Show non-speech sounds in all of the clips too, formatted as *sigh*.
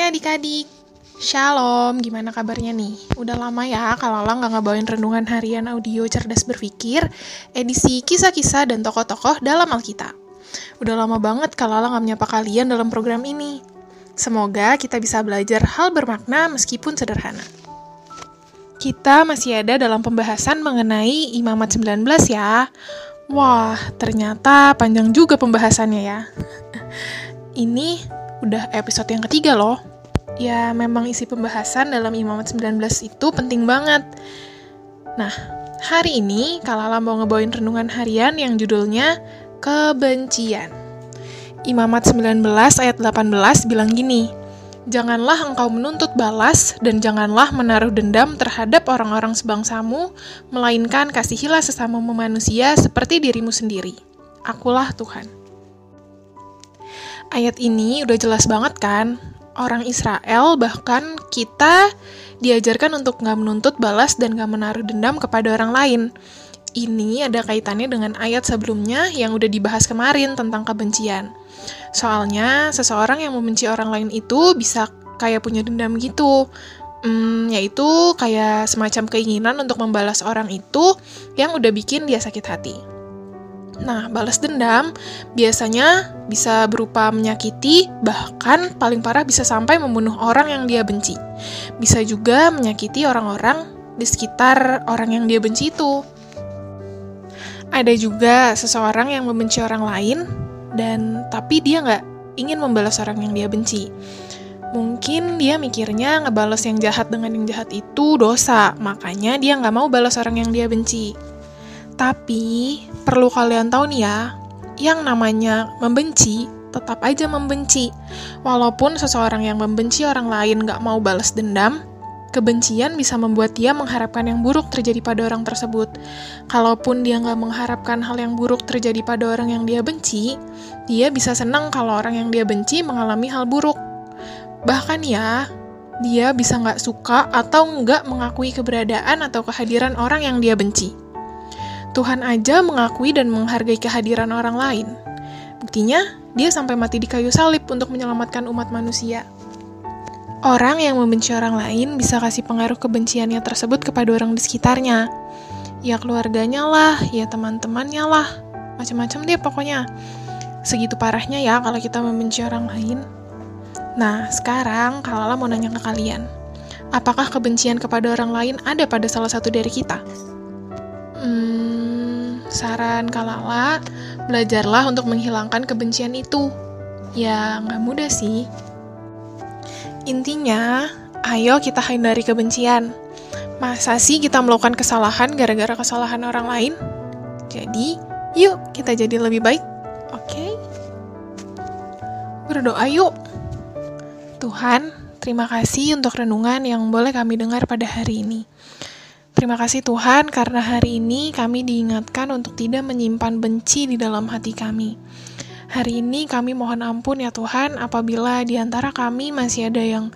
adik-adik, Shalom, gimana kabarnya nih? Udah lama ya kalau lo nggak ngebawain renungan harian audio cerdas berpikir, edisi kisah-kisah dan tokoh-tokoh dalam Alkitab. Udah lama banget kalau lo nggak menyapa kalian dalam program ini. Semoga kita bisa belajar hal bermakna meskipun sederhana. Kita masih ada dalam pembahasan mengenai Imamat 19 ya. Wah, ternyata panjang juga pembahasannya ya. *laughs* Ini udah episode yang ketiga loh. Ya, memang isi pembahasan dalam Imamat 19 itu penting banget. Nah, hari ini Kalala mau ngebawain renungan harian yang judulnya Kebencian. Imamat 19 ayat 18 bilang gini, Janganlah engkau menuntut balas dan janganlah menaruh dendam terhadap orang-orang sebangsamu, melainkan kasihilah sesama manusia seperti dirimu sendiri. Akulah Tuhan. Ayat ini udah jelas banget kan? Orang Israel, bahkan kita diajarkan untuk nggak menuntut balas dan nggak menaruh dendam kepada orang lain. Ini ada kaitannya dengan ayat sebelumnya yang udah dibahas kemarin tentang kebencian. Soalnya, seseorang yang membenci orang lain itu bisa kayak punya dendam gitu. Hmm, yaitu kayak semacam keinginan untuk membalas orang itu yang udah bikin dia sakit hati. Nah, balas dendam biasanya bisa berupa menyakiti, bahkan paling parah bisa sampai membunuh orang yang dia benci. Bisa juga menyakiti orang-orang di sekitar orang yang dia benci itu. Ada juga seseorang yang membenci orang lain, dan tapi dia nggak ingin membalas orang yang dia benci. Mungkin dia mikirnya ngebalas yang jahat dengan yang jahat itu dosa, makanya dia nggak mau balas orang yang dia benci. Tapi, perlu kalian tahu nih ya, yang namanya membenci, tetap aja membenci. Walaupun seseorang yang membenci orang lain gak mau balas dendam, kebencian bisa membuat dia mengharapkan yang buruk terjadi pada orang tersebut. Kalaupun dia gak mengharapkan hal yang buruk terjadi pada orang yang dia benci, dia bisa senang kalau orang yang dia benci mengalami hal buruk. Bahkan ya, dia bisa gak suka atau nggak mengakui keberadaan atau kehadiran orang yang dia benci. Tuhan aja mengakui dan menghargai kehadiran orang lain. Buktinya, dia sampai mati di kayu salib untuk menyelamatkan umat manusia. Orang yang membenci orang lain bisa kasih pengaruh kebenciannya tersebut kepada orang di sekitarnya. Ya keluarganya lah, ya teman-temannya lah, macam-macam deh pokoknya. Segitu parahnya ya kalau kita membenci orang lain. Nah, sekarang Kalala mau nanya ke kalian. Apakah kebencian kepada orang lain ada pada salah satu dari kita? Hmm, saran Kalala, belajarlah untuk menghilangkan kebencian itu. Ya, nggak mudah sih. Intinya, ayo kita hindari kebencian. Masa sih kita melakukan kesalahan gara-gara kesalahan orang lain? Jadi, yuk kita jadi lebih baik. Oke? Okay? Berdoa yuk. Tuhan, terima kasih untuk renungan yang boleh kami dengar pada hari ini. Terima kasih Tuhan karena hari ini kami diingatkan untuk tidak menyimpan benci di dalam hati kami. Hari ini kami mohon ampun ya Tuhan apabila di antara kami masih ada yang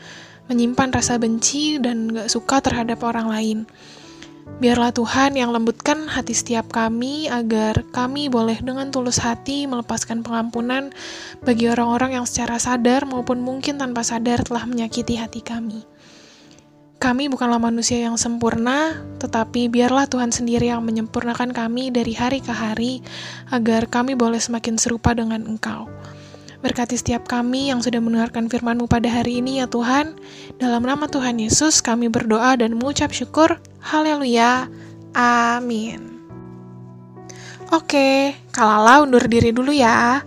menyimpan rasa benci dan gak suka terhadap orang lain. Biarlah Tuhan yang lembutkan hati setiap kami agar kami boleh dengan tulus hati melepaskan pengampunan bagi orang-orang yang secara sadar maupun mungkin tanpa sadar telah menyakiti hati kami. Kami bukanlah manusia yang sempurna, tetapi biarlah Tuhan sendiri yang menyempurnakan kami dari hari ke hari, agar kami boleh semakin serupa dengan Engkau. Berkati setiap kami yang sudah mendengarkan firman-Mu pada hari ini ya Tuhan. Dalam nama Tuhan Yesus kami berdoa dan mengucap syukur. Haleluya. Amin. Oke, Kalala undur diri dulu ya.